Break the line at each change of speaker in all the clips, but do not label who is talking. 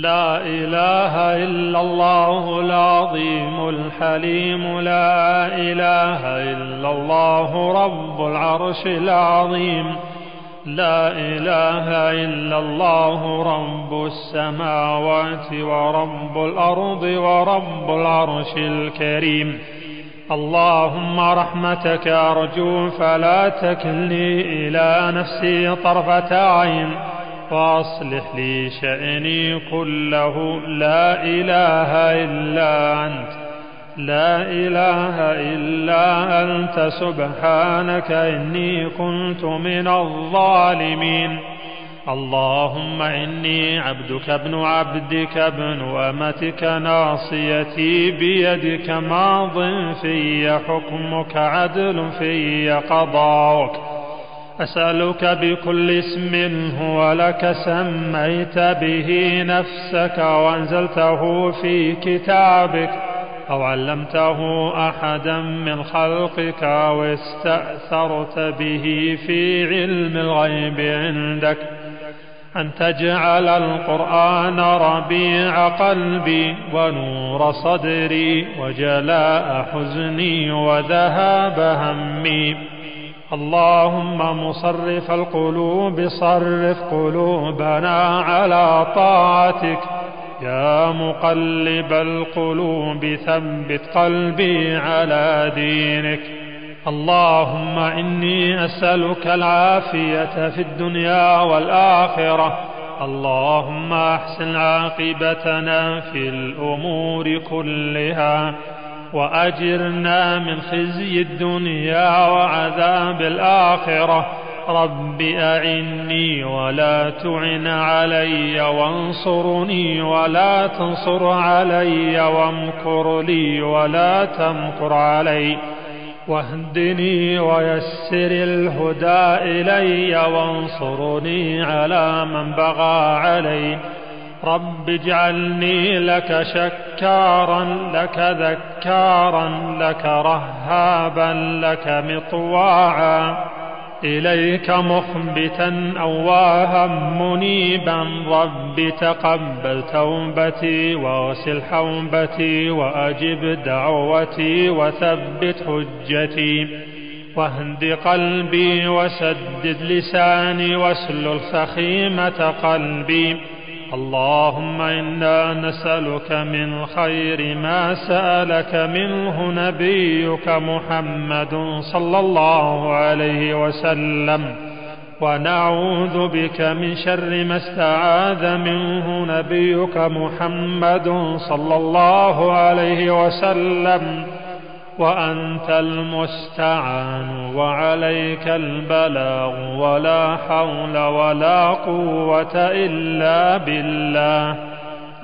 لا إله إلا الله العظيم الحليم لا إله إلا الله رب العرش العظيم لا إله إلا الله رب السماوات ورب الأرض ورب العرش الكريم. اللهم رحمتك أرجو فلا تكلني إلى نفسي طرفة عين. وأصلح لي شأني كله. لا إله إلا أنت. لا إله إلا أنت. سبحانك إني كنت من الظالمين. اللهم إني عبدك ابن عبدك ابن أمتك ناصيتي بيدك ماض في حكمك عدل في قضاؤك. أسألك بكل اسم هو لك سميت به نفسك وأنزلته في كتابك أو علمته أحدا من خلقك أو استأثرت به في علم الغيب عندك أن تجعل القرآن ربيع قلبي ونور صدري وجلاء حزني وذهاب همي اللهم مصرف القلوب صرف قلوبنا على طاعتك. يا مقلب القلوب ثبت قلبي على دينك. اللهم إني أسألك العافية في الدنيا والآخرة. اللهم أحسن عاقبتنا في الأمور كلها. وأجرنا من خزي الدنيا وعذاب الآخرة. رب أعني ولا تعن علي وانصرني ولا تنصر علي وامكر لي ولا تمكر علي. واهدني ويسر الهدى إلي وانصرني على من بغى علي. رب اجعلني لك شكارا لك ذكارا لك رهابا لك مطواعا. إليك مخبتا أواها منيبا. رب تقبل توبتي واغسل حوبتي وأجب دعوتي وثبت حجتي. واهد قلبي وسدد لساني واسلل سخيمة قلبي. اللهم إنا نسألك من خير ما سألك منه نبيك محمد صلى الله عليه وسلم. ونعوذ بك من شر ما استعاذ منه نبيك محمد صلى الله عليه وسلم. وأنت المستعان وعليك البلاغ ولا حول ولا قوة إلا بالله.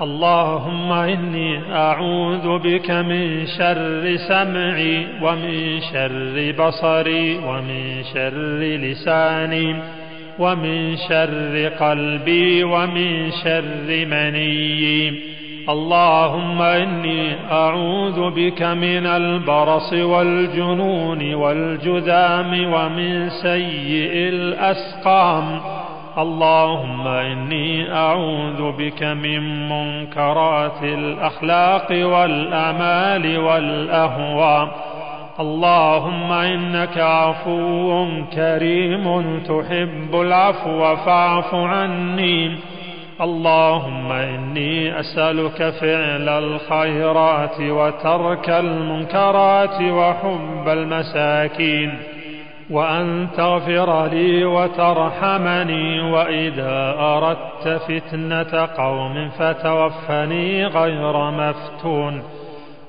اللهم إني أعوذ بك من شر سمعي ومن شر بصري ومن شر لساني ومن شر قلبي ومن شر منيي. اللهم إني أعوذ بك من البرص والجنون والجذام ومن سيء الأسقام. اللهم إني أعوذ بك من منكرات الأخلاق والأمال والأهواء. اللهم إنك عفو كريم تحب العفو فاعف عني. اللهم إني أسألك فعل الخيرات وترك المنكرات وحب المساكين وأن تغفر لي وترحمني وإذا أردت فتنة قوم فتوفني غير مفتون.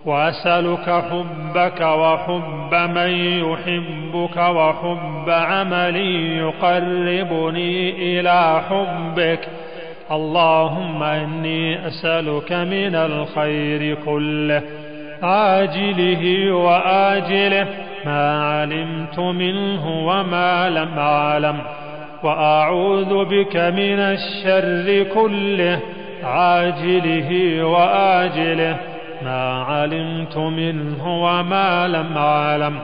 وأسألك حبك وحب من يحبك وحب عمل يقربني إلى حبك. اللهم إني أسألك من الخير كله عاجله وآجله ما علمت منه وما لم أعلم وأعوذ بك من الشر كله عاجله وآجله ما علمت منه وما لم أعلم.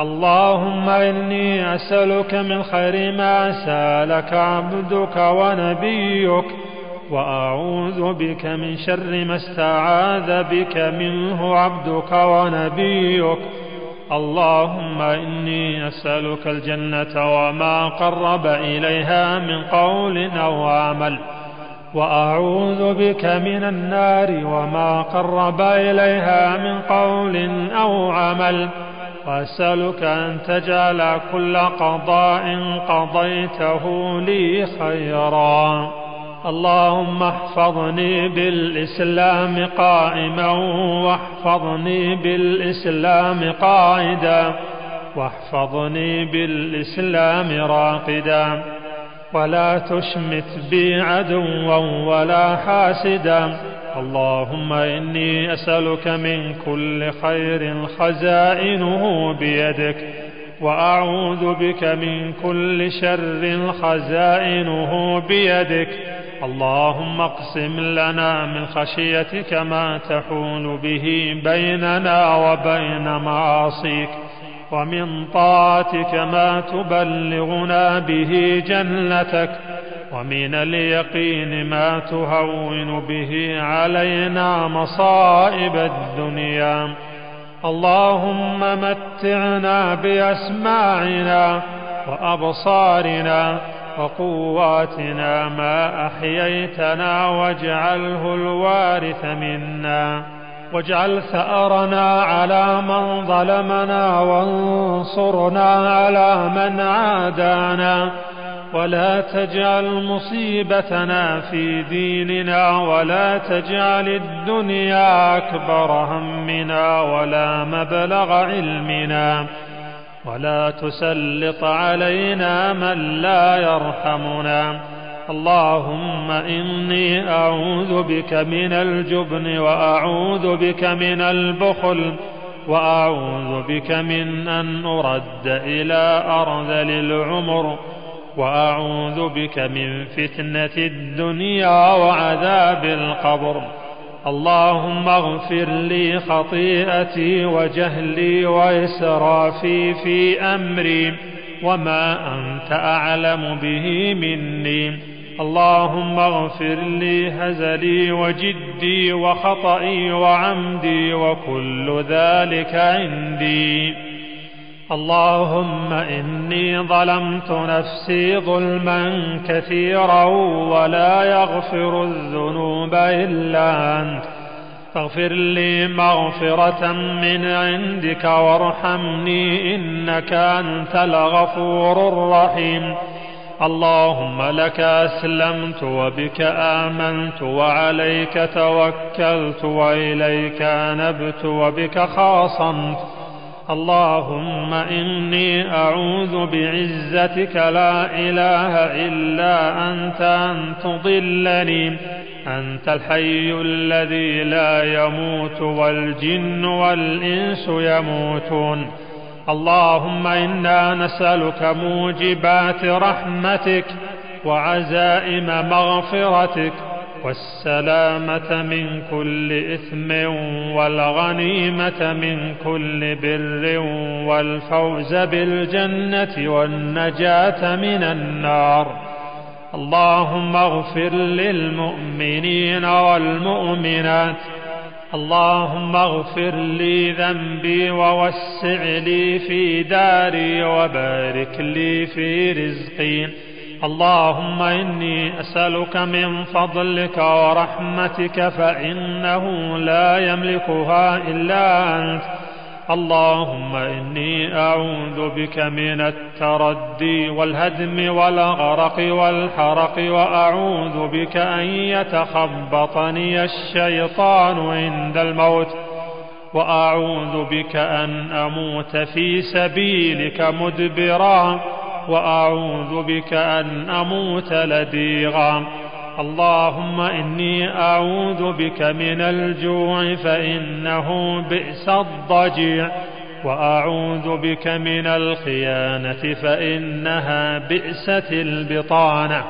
اللهم إني أسألك من خير ما سألك عبدك ونبيك وأعوذ بك من شر ما استعاذ بك منه عبدك ونبيك. اللهم إني أسألك الجنة وما قرب إليها من قول أو عمل. وأعوذ بك من النار وما قرب إليها من قول أو عمل. وأسألك أن تجعل كل قضاء قضيته لي خيرا. اللهم احفظني بالإسلام قائما واحفظني بالإسلام قائدا واحفظني بالإسلام راقدا ولا تشمت بي عدوا ولا حاسدا اللهم إني أسألك من كل خير خزائنه بيدك وأعوذ بك من كل شر خزائنه بيدك اللهم اقسم لنا من خشيتك ما تحول به بيننا وبين معاصيك ومن طاعتك ما تبلغنا به جنتك ومن اليقين ما تهون به علينا مصائب الدنيا. اللهم متعنا بأسماعنا وأبصارنا وقواتنا ما أحييتنا واجعله الوارث منا. واجعل ثأرنا على من ظلمنا وانصرنا على من عادانا. ولا تجعل مصيبتنا في ديننا ولا تجعل الدنيا أكبر همنا ولا مبلغ علمنا. ولا تسلط علينا من لا يرحمنا. اللهم إني أعوذ بك من الجبن وأعوذ بك من البخل وأعوذ بك من أن أرد إلى أرذل العمر وأعوذ بك من فتنة الدنيا وعذاب القبر. اللهم اغفر لي خطيئتي وجهلي وإسرافي في أمري وما أنت أعلم به مني. اللهم اغفر لي هزلي وجدي وخطئي وعمدي وكل ذلك عندي. اللهم إني ظلمت نفسي ظلما كثيرا ولا يغفر الذنوب إلا أنت. فاغفر لي مغفرة من عندك وارحمني إنك أنت الغفور الرحيم. اللهم لك أسلمت وبك آمنت وعليك توكلت وإليك انبت وبك خاصمت. اللهم إني أعوذ بعزتك لا إله إلا أنت أن تضلني أنت الحي الذي لا يموت والجن والإنس يموتون. اللهم إنا نسألك موجبات رحمتك وعزائم مغفرتك والسلامة من كل إثم والغنيمة من كل بر والفوز بالجنة والنجاة من النار. اللهم اغفر للمؤمنين والمؤمنات. اللهم اغفر لي ذنبي ووسع لي في داري وبارك لي في رزقي. اللهم إني أسألك من فضلك ورحمتك فإنه لا يملكها إلا أنت. اللهم إني أعوذ بك من التردي والهدم والغرق والحرق وأعوذ بك أن يتخبطني الشيطان عند الموت. وأعوذ بك أن أموت في سبيلك مدبرا. وأعوذ بك أن أموت لديغا. اللهم إني أعوذ بك من الجوع فإنه بئس الضجيع. وأعوذ بك من الخيانة فإنها بئست البطانة.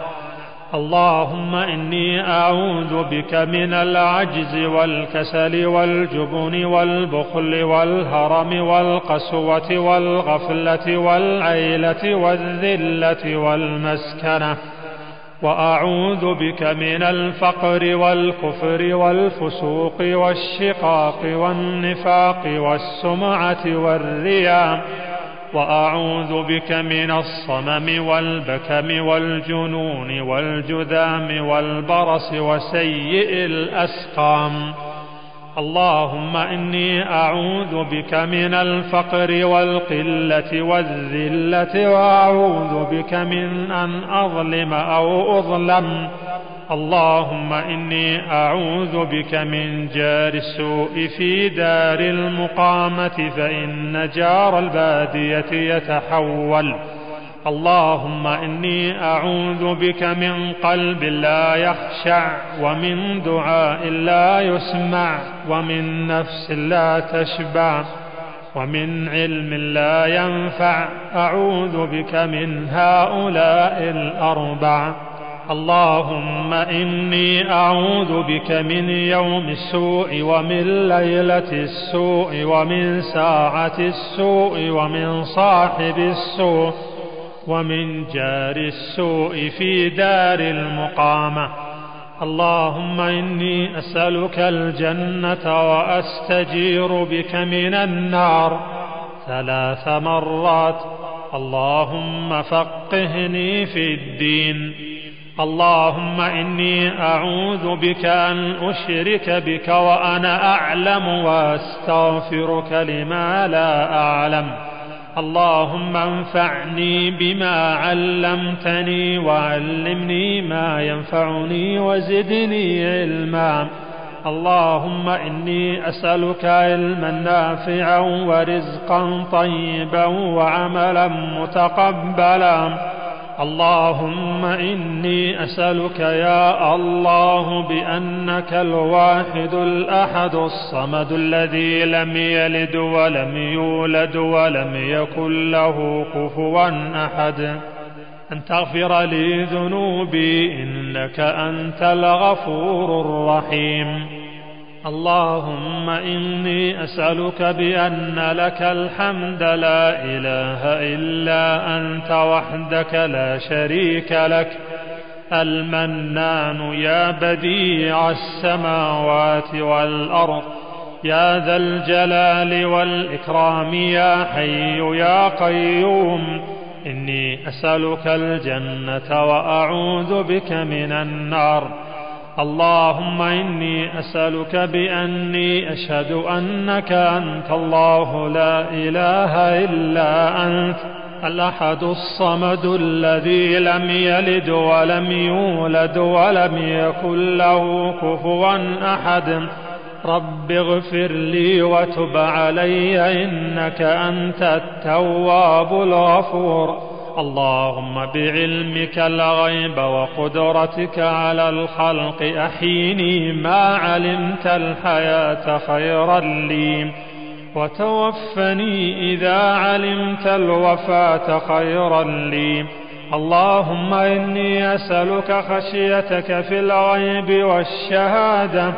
اللهم إني أعوذ بك من العجز والكسل والجبن والبخل والهرم والقسوة والغفلة والعيلة والذلة والمسكنة. وأعوذ بك من الفقر والكفر والفسوق والشقاق والنفاق والسمعة والرياء. وأعوذ بك من الصمم والبكم والجنون والجذام والبرص وسيء الأسقام اللهم إني أعوذ بك من الفقر والقلة والذلة وأعوذ بك من أن أظلم أو أظلم. اللهم إني أعوذ بك من جار السوء في دار المقامة فإن جار البادية يتحول. اللهم إني أعوذ بك من قلب لا يخشع ومن دعاء لا يسمع ومن نفس لا تشبع ومن علم لا ينفع أعوذ بك من هؤلاء الأربع اللهم إني أعوذ بك من يوم السوء ومن ليلة السوء ومن ساعة السوء ومن صاحب السوء ومن جار السوء في دار المقامة. اللهم إني أسألك الجنة وأستجير بك من النار. ثلاث مرات. اللهم فقهني في الدين. اللهم إني أعوذ بك أن أشرك بك وأنا أعلم وأستغفرك لما لا أعلم. اللهم انفعني بما علمتني وعلمني ما ينفعني وزدني علما. اللهم إني أسألك علما نافعا ورزقا طيبا وعملا متقبلا. اللهم إني أسألك يا الله بأنك الواحد الأحد الصمد الذي لم يلد ولم يولد ولم يكن له كفوا أحد. أن تغفر لي ذنوبي إنك أنت الغفور الرحيم. اللهم إني أسألك بأن لك الحمد لا إله إلا أنت وحدك لا شريك لك. المنان يا بديع السماوات والأرض يا ذا الجلال والإكرام يا حي يا قيوم. إني أسألك الجنة وأعوذ بك من النار. اللهم إني أسألك بأني أشهد أنك أنت الله لا إله إلا أنت الأحد الصمد الذي لم يلد ولم يولد ولم يكن له كفوا أحد. رب اغفر لي وتب علي إنك أنت التواب الغفور. اللهم بعلمك الغيب وقدرتك على الخلق أحيني ما علمت الحياة خيرا لي. وتوفني إذا علمت الوفاة خيرا لي. اللهم إني أسألك خشيتك في الغيب والشهادة.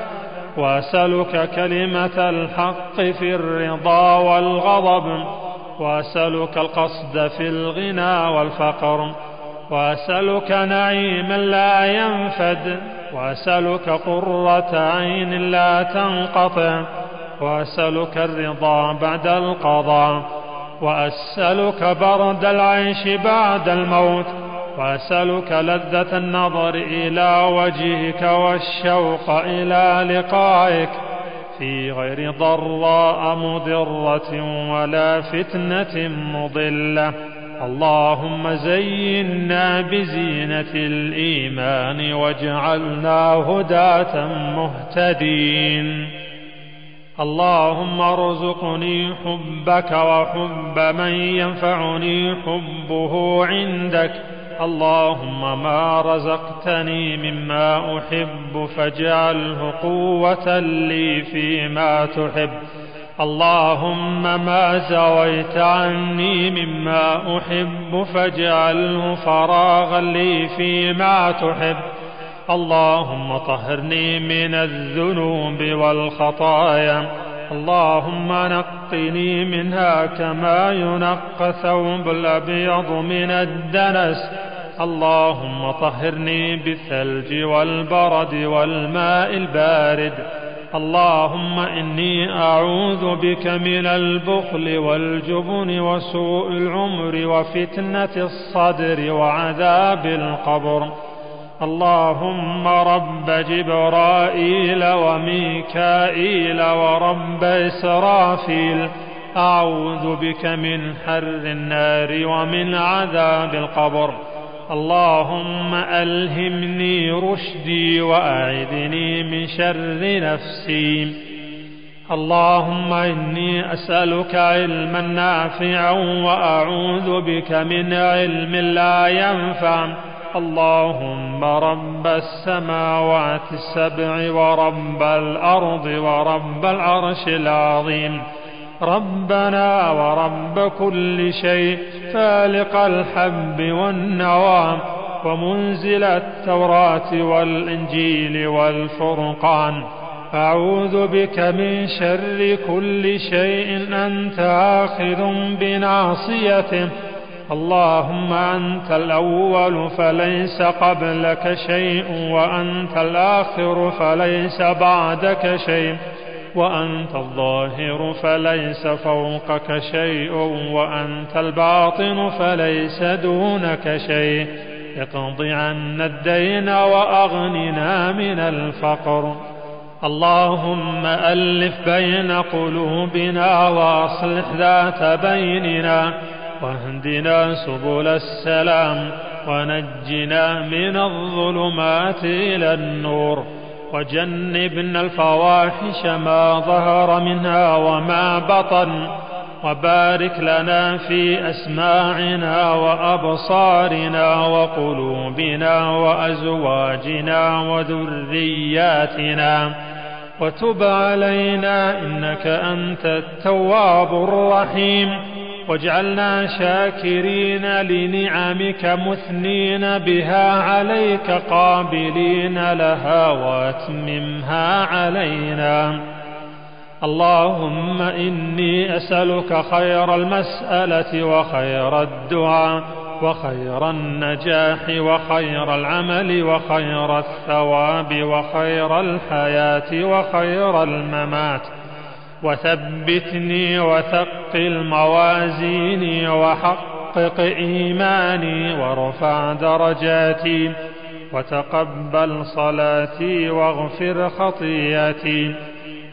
وأسألك كلمة الحق في الرضا والغضب. وأسألك القصد في الغنى والفقر وأسألك نعيما لا ينفد وأسألك قرة عين لا تنقطع وأسألك الرضا بعد القضاء وأسألك برد العيش بعد الموت وأسألك لذة النظر إلى وجهك والشوق إلى لقائك. في غير ضراء مضرة ولا فتنة مضلة. اللهم زينا بزينة الإيمان واجعلنا هداة مهتدين. اللهم ارزقني حبك وحب من ينفعني حبه عندك. اللهم ما رزقتني مما أحب فاجعله قوة لي فيما تحب. اللهم ما زويت عني مما أحب فاجعله فراغا لي فيما تحب. اللهم طهرني من الذنوب والخطايا. اللهم نقني منها كما ينقى ثوب الأبيض من الدنس. اللهم طهرني بالثلج والبرد والماء البارد. اللهم إني أعوذ بك من البخل والجبن وسوء العمر وفتنة الصدر وعذاب القبر. اللهم رب جبرائيل وميكائيل ورب إسرافيل. أعوذ بك من حر النار ومن عذاب القبر. اللهم ألهمني رشدي وأعذني من شر نفسي. اللهم إني أسألك علما نافعا وأعوذ بك من علم لا ينفع. اللهم رب السماوات السبع ورب الأرض ورب العرش العظيم. ربنا ورب كل شيء فالق الحب والنوى ومنزل التوراة والإنجيل والفرقان. أعوذ بك من شر كل شيء أنت آخذ بناصيته. اللهم أنت الأول فليس قبلك شيء وأنت الآخر فليس بعدك شيء وأنت الظاهر فليس فوقك شيء وأنت الباطن فليس دونك شيء. اقض عنا الدين وأغننا من الفقر. اللهم ألف بين قلوبنا وأصلح ذات بيننا. واهدنا سبل السلام ونجنا من الظلمات إلى النور. وجنبنا الفواحش ما ظهر منها وما بطن. وبارك لنا في أسماعنا وأبصارنا وقلوبنا وأزواجنا وذرياتنا. وتب علينا إنك أنت التواب الرحيم. واجعلنا شاكرين لنعمك مثنين بها عليك قابلين لها واتممها علينا. اللهم إني أسألك خير المسألة وخير الدعاء وخير النجاح وخير العمل وخير الثواب وخير الحياة وخير الممات. وثبتني وثقل موازيني وحقق إيماني وارفع درجاتي وتقبل صلاتي واغفر خطيئتي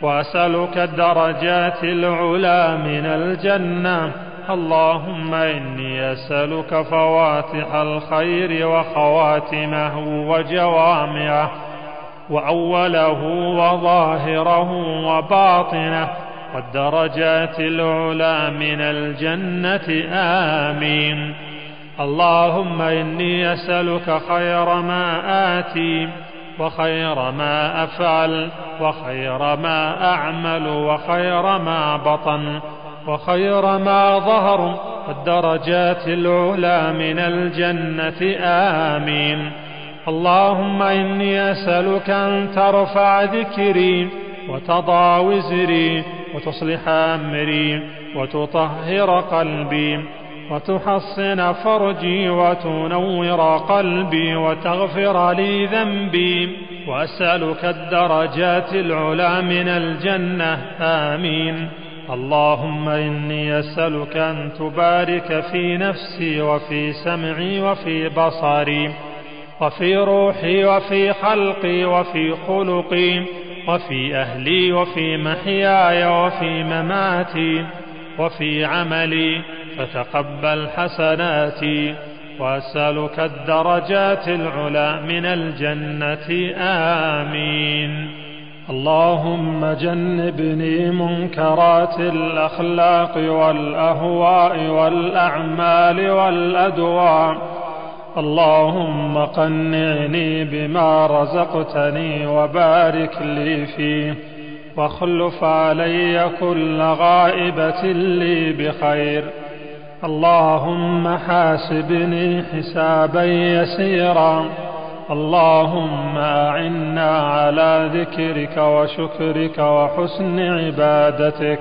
وأسألك الدرجات العلى من الجنة. اللهم إني أسألك فواتح الخير وخواتمه وجوامعه. وأوله وظاهره وباطنه والدرجات العلى من الجنة آمين. اللهم إني أسألك خير ما آتي وخير ما أفعل وخير ما أعمل وخير ما بطن وخير ما ظهر والدرجات العلى من الجنة آمين. اللهم إني أسألك أن ترفع ذكري وتضع وزري وتصلح أمري وتطهر قلبي وتحصن فرجي وتنور قلبي وتغفر لي ذنبي وأسألك الدرجات العلى من الجنة. آمين. اللهم إني أسألك أن تبارك في نفسي وفي سمعي وفي بصري وفي روحي وفي خلقي وفي خلقي وفي أهلي وفي محياي وفي مماتي وفي عملي فتقبل حسناتي وأسألك الدرجات العلى من الجنة. آمين. اللهم جنبني منكرات الأخلاق والأهواء والأعمال والأدواء اللهم قنعني بما رزقتني وبارك لي فيه واخلف علي كل غائبة لي بخير. اللهم حاسبني حسابا يسيرا. اللهم أعنا على ذكرك وشكرك وحسن عبادتك.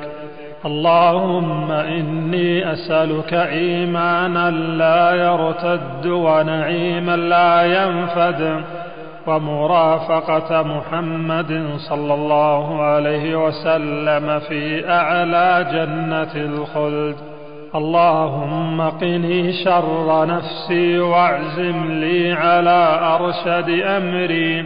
اللهم إني أسألك إيمانا لا يرتد ونعيما لا ينفد ومرافقة محمد صلى الله عليه وسلم في أعلى جنة الخلد. اللهم قني شر نفسي واعزم لي على أرشد أمري.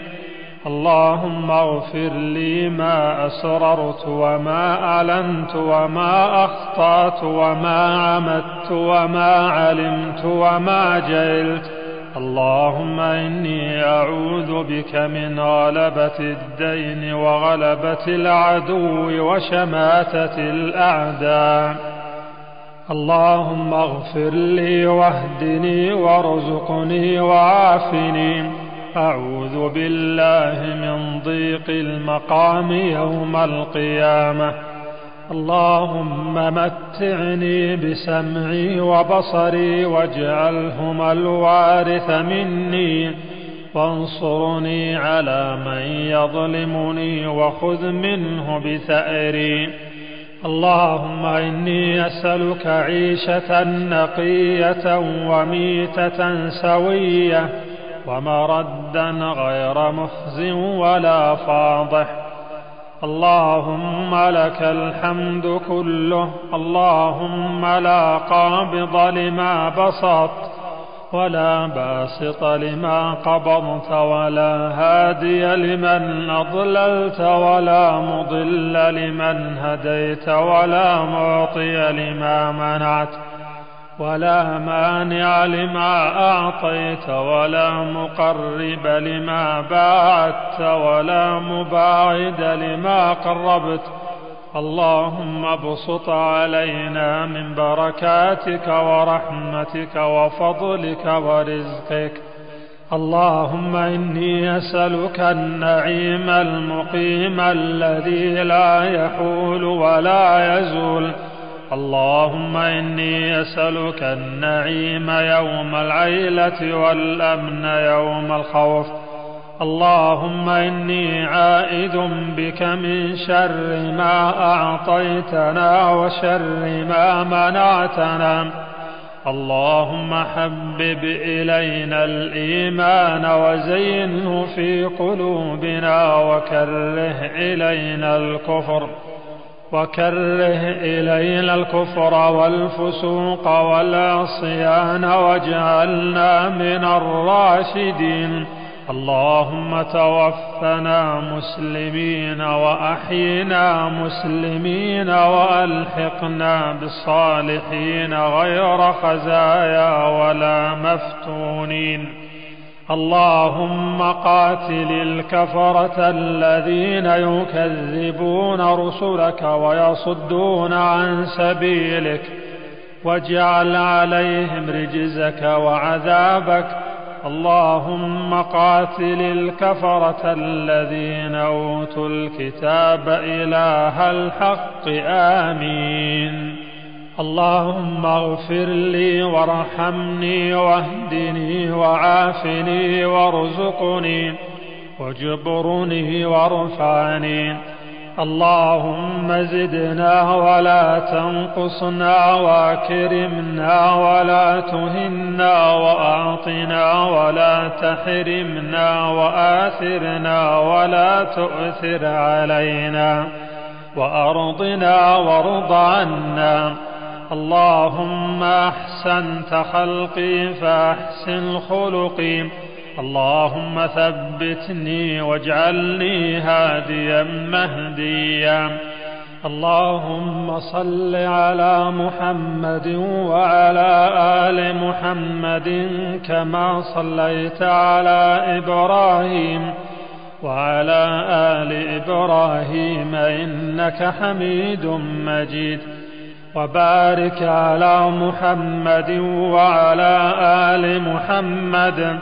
اللهم اغفر لي ما أسررت وما أعلنت وما أخطأت وما عمدت وما علمت وما جهلت. اللهم إني أعوذ بك من غلبة الدين وغلبة العدو وشماتة الأعداء. اللهم اغفر لي واهدني وارزقني وعافني. أعوذ بالله من ضيق المقام يوم القيامة. اللهم متعني بسمعي وبصري واجعلهما الوارث مني. وانصرني على من يظلمني وخذ منه بثأري. اللهم إني أسألك عيشة نقية وميتة سوية. ومردا غير مخز ولا فاضح. اللهم لك الحمد كله اللهم لا قابض لما بسطت ولا باسط لما قبضت ولا هادي لمن أضللت ولا مضل لمن هديت ولا معطي لما منعت. ولا مانع لما أعطيت ولا مقرب لما باعدت ولا مباعد لما قربت. اللهم ابسط علينا من بركاتك ورحمتك وفضلك ورزقك. اللهم إني أسألك النعيم المقيم الذي لا يحول ولا يزول. اللهم إني أسألك النعيم يوم العيلة والأمن يوم الخوف. اللهم إني عائد بك من شر ما أعطيتنا وشر ما منعتنا. اللهم حبب إلينا الإيمان وزينه في قلوبنا وكره إلينا الكفر. وكره إلينا الكفر والفسوق والعصيان واجعلنا من الراشدين. اللهم توفنا مسلمين وأحينا مسلمين وألحقنا بالصالحين غير خزايا ولا مفتونين. اللهم قاتل الكفرة الذين يكذبون رسلك ويصدون عن سبيلك واجعل عليهم رجزك وعذابك اللهم قاتل الكفرة الذين أوتوا الكتاب إله الحق آمين. اللهم اغفر لي وارحمني واهدني وعافني وارزقني واجبرني وارفعني. اللهم زدنا ولا تنقصنا واكرمنا ولا تهنا واعطنا ولا تحرمنا وآثرنا ولا تؤثر علينا. وأرضنا وارض عنا. اللهم احسنت خلقي فأحسن خلقي. اللهم ثبتني واجعلني هاديا مهديا. اللهم صل على محمد وعلى آل محمد كما صليت على إبراهيم وعلى آل إبراهيم إنك حميد مجيد. وبارك على محمد وعلى آل محمد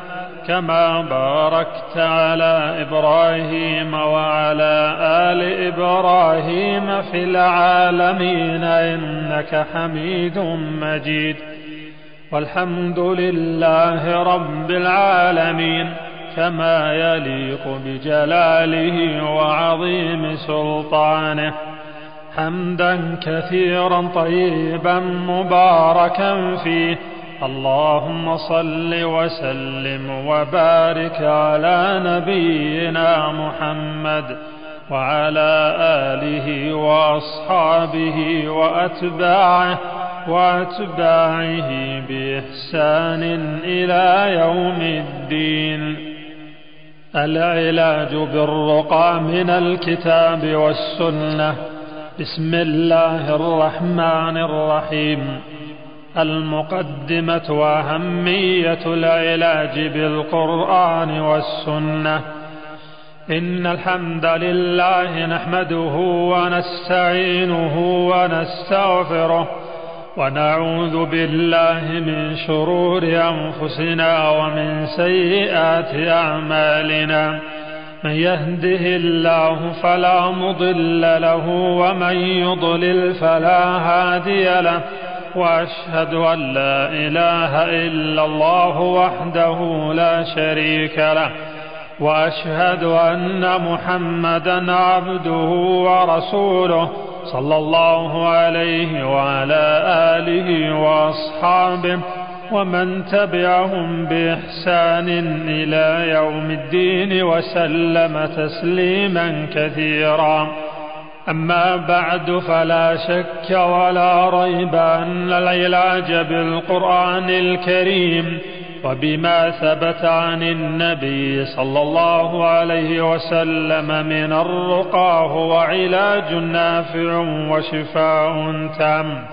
كما باركت على إبراهيم وعلى آل إبراهيم في العالمين إنك حميد مجيد. والحمد لله رب العالمين كما يليق بجلاله وعظيم سلطانه. حمدا كثيرا طيبا مباركا فيه. اللهم صل وسلم وبارك على نبينا محمد وعلى آله وأصحابه وأتباعه وأتباعه بإحسان إلى يوم الدين. العلاج بالرقى من الكتاب والسنة. بسم الله الرحمن الرحيم. المقدمة وأهمية العلاج بالقرآن والسنة. إن الحمد لله نحمده ونستعينه ونستغفره ونعوذ بالله من شرور أنفسنا ومن سيئات أعمالنا. من يهده الله فلا مضل له ومن يضلل فلا هادي له وأشهد أن لا إله إلا الله وحده لا شريك له وأشهد أن محمدا عبده ورسوله صلى الله عليه وعلى آله وأصحابه ومن تبعهم بإحسان إلى يوم الدين وسلم تسليما كثيرا. أما بعد فلا شك ولا ريب أن العلاج بالقرآن الكريم وبما ثبت عن النبي صلى الله عليه وسلم من الرقى هو علاج نافع وشفاء تام.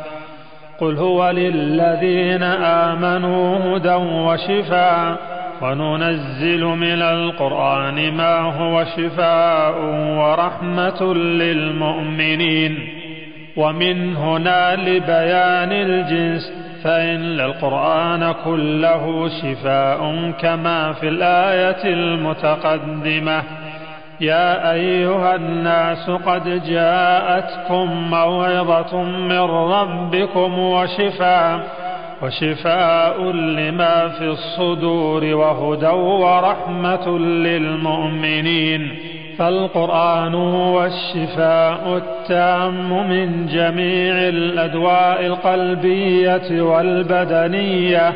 قل هو للذين آمنوا هدى وشفاء وننزل من القرآن ما هو شفاء ورحمة للمؤمنين ومن هنا لبيان الجنس فإن القرآن كله شفاء كما في الآية المتقدمة يا أيها الناس قد جاءتكم موعظة من ربكم وشفاء وشفاء لما في الصدور وهدى ورحمة للمؤمنين. فالقرآن هو الشفاء التام من جميع الأدواء القلبية والبدنية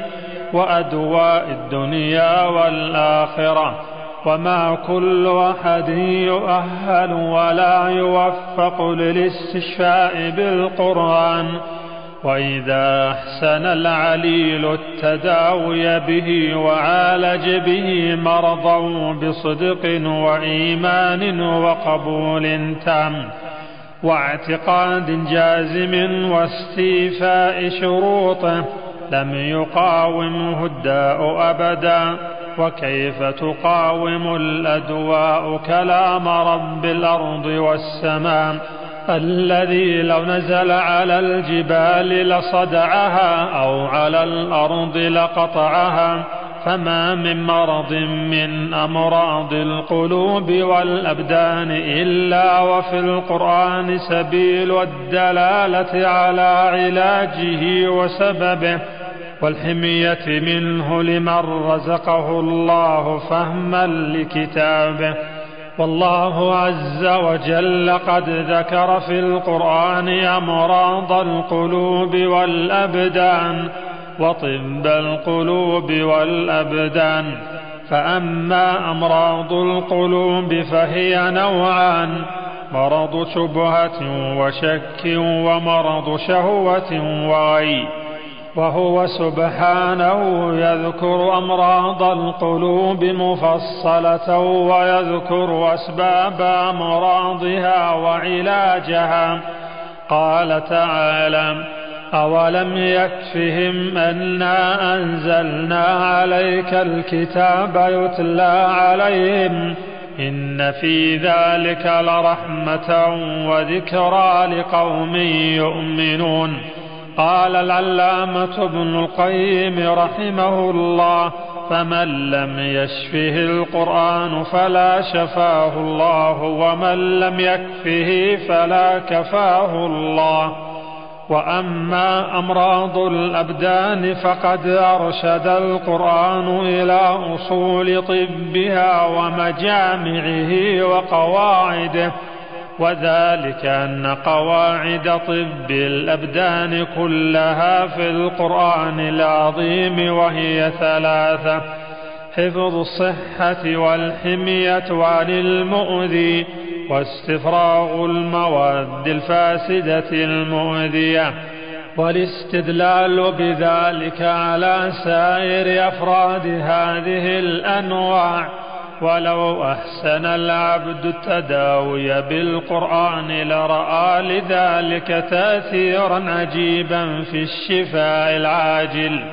وأدواء الدنيا والآخرة. وما كل أحد يؤهل ولا يوفق للاستشفاء بالقرآن وإذا أحسن العليل التداوي به وعالج به مرضا بصدق وإيمان وقبول تام واعتقاد جازم واستيفاء شروطه لم يقاومه الداء أبدا وكيف تقاوم الأدواء كلام رب الأرض والسماء؟ الذي لو نزل على الجبال لصدعها أو على الأرض لقطعها فما من مرض من أمراض القلوب والأبدان إلا وفي القرآن سبيل الدلالة على علاجه وسببه. والحمية منه لمن رزقه الله فهما لكتابه. والله عز وجل قد ذكر في القرآن أمراض القلوب والأبدان وطب القلوب والأبدان. فأما أمراض القلوب فهي نوعان مرض شبهة وشك ومرض شهوة وغي وهو سبحانه يذكر أمراض القلوب مفصلة ويذكر أسباب أمراضها وعلاجها. قال تعالى أولم يكفهم أنا أنزلنا عليك الكتاب يتلى عليهم إن في ذلك لرحمة وذكرى لقوم يؤمنون. قال العلامة ابن القيم رحمه الله فمن لم يشفه القرآن فلا شفاه الله ومن لم يكفه فلا كفاه الله. وأما أمراض الأبدان فقد أرشد القرآن إلى أصول طبها ومجامعه وقواعده. وذلك أن قواعد طب الأبدان كلها في القرآن العظيم وهي ثلاثة حفظ الصحة والحمية عن المؤذي واستفراغ المواد الفاسدة المؤذية والاستدلال بذلك على سائر أفراد هذه الأنواع. ولو أحسن العبد التداوي بالقرآن لرأى لذلك تأثيرا عجيبا في الشفاء العاجل.